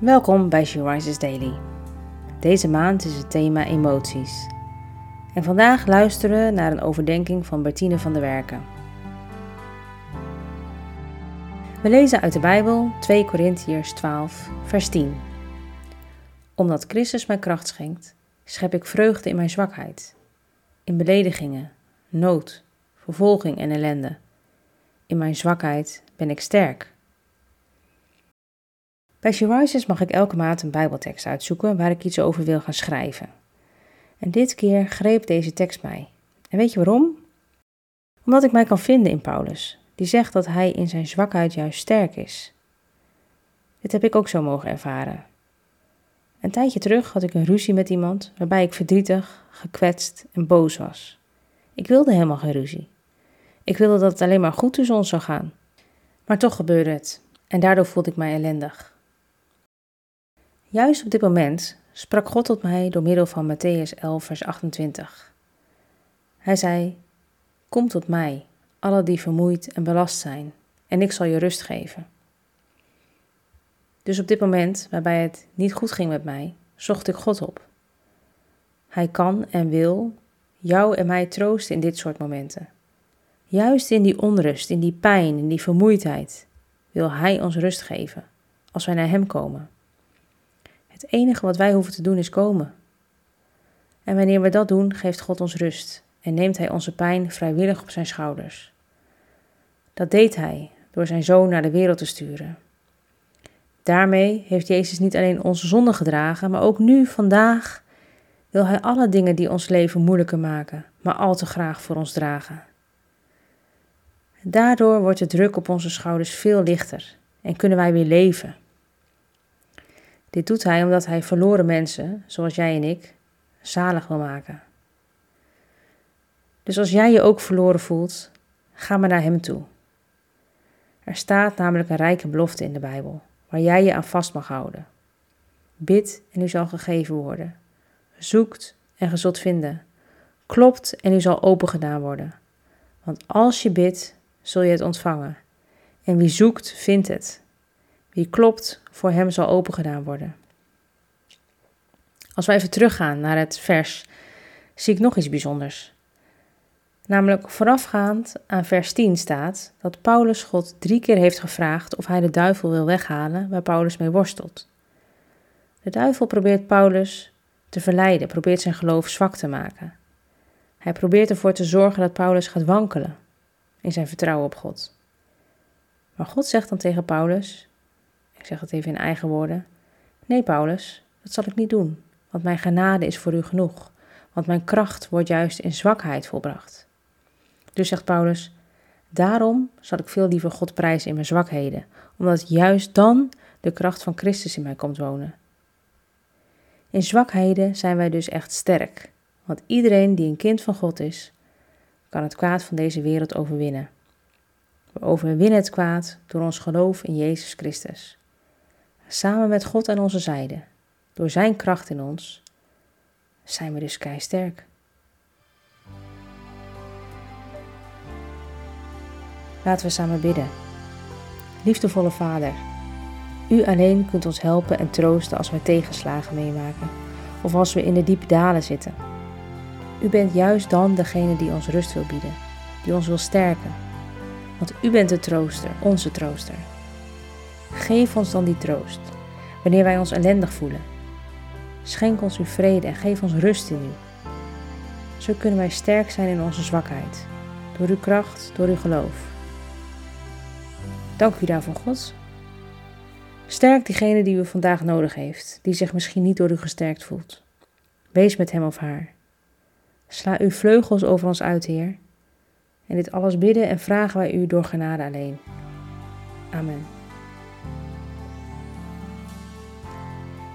Welkom bij She Rises Daily. Deze maand is het thema emoties. En vandaag luisteren we naar een overdenking van Bertine van der Werken. We lezen uit de Bijbel 2 Korintiërs 12, vers 10. Omdat Christus mij kracht schenkt, schep ik vreugde in mijn zwakheid, in beledigingen, nood, vervolging en ellende. In mijn zwakheid ben ik sterk. Bij She mag ik elke maand een Bijbeltekst uitzoeken waar ik iets over wil gaan schrijven. En dit keer greep deze tekst mij. En weet je waarom? Omdat ik mij kan vinden in Paulus, die zegt dat hij in zijn zwakheid juist sterk is. Dit heb ik ook zo mogen ervaren. Een tijdje terug had ik een ruzie met iemand waarbij ik verdrietig, gekwetst en boos was. Ik wilde helemaal geen ruzie. Ik wilde dat het alleen maar goed tussen ons zou gaan. Maar toch gebeurde het en daardoor voelde ik mij ellendig. Juist op dit moment sprak God tot mij door middel van Matthäus 11, vers 28. Hij zei: Kom tot mij, alle die vermoeid en belast zijn, en ik zal je rust geven. Dus op dit moment, waarbij het niet goed ging met mij, zocht ik God op. Hij kan en wil jou en mij troosten in dit soort momenten. Juist in die onrust, in die pijn, in die vermoeidheid, wil Hij ons rust geven als wij naar Hem komen. Het enige wat wij hoeven te doen is komen. En wanneer we dat doen, geeft God ons rust en neemt Hij onze pijn vrijwillig op zijn schouders. Dat deed Hij door zijn zoon naar de wereld te sturen. Daarmee heeft Jezus niet alleen onze zonde gedragen, maar ook nu, vandaag, wil Hij alle dingen die ons leven moeilijker maken, maar al te graag voor ons dragen. Daardoor wordt de druk op onze schouders veel lichter en kunnen wij weer leven. Dit doet hij omdat hij verloren mensen, zoals jij en ik, zalig wil maken. Dus als jij je ook verloren voelt, ga maar naar hem toe. Er staat namelijk een rijke belofte in de Bijbel, waar jij je aan vast mag houden. Bid en u zal gegeven worden. Zoekt en gezot vinden. Klopt en u zal opengedaan worden. Want als je bidt, zul je het ontvangen. En wie zoekt, vindt het. Wie klopt, voor hem zal opengedaan worden. Als we even teruggaan naar het vers, zie ik nog iets bijzonders. Namelijk voorafgaand aan vers 10 staat dat Paulus God drie keer heeft gevraagd of hij de duivel wil weghalen waar Paulus mee worstelt. De duivel probeert Paulus te verleiden, probeert zijn geloof zwak te maken. Hij probeert ervoor te zorgen dat Paulus gaat wankelen in zijn vertrouwen op God. Maar God zegt dan tegen Paulus: ik zeg het even in eigen woorden. Nee, Paulus, dat zal ik niet doen, want mijn genade is voor u genoeg, want mijn kracht wordt juist in zwakheid volbracht. Dus zegt Paulus, daarom zal ik veel liever God prijzen in mijn zwakheden, omdat juist dan de kracht van Christus in mij komt wonen. In zwakheden zijn wij dus echt sterk, want iedereen die een kind van God is, kan het kwaad van deze wereld overwinnen. We overwinnen het kwaad door ons geloof in Jezus Christus. Samen met God aan onze zijde, door Zijn kracht in ons, zijn we dus sterk. Laten we samen bidden. Liefdevolle Vader, U alleen kunt ons helpen en troosten als wij tegenslagen meemaken of als we in de diepe dalen zitten. U bent juist dan degene die ons rust wil bieden, die ons wil sterken. Want U bent de trooster, onze trooster. Geef ons dan die troost, wanneer wij ons ellendig voelen. Schenk ons uw vrede en geef ons rust in u. Zo kunnen wij sterk zijn in onze zwakheid, door uw kracht, door uw geloof. Dank u daarvoor, God. Sterk diegene die u vandaag nodig heeft, die zich misschien niet door u gesterkt voelt. Wees met hem of haar. Sla uw vleugels over ons uit, Heer. En dit alles bidden en vragen wij u door genade alleen. Amen.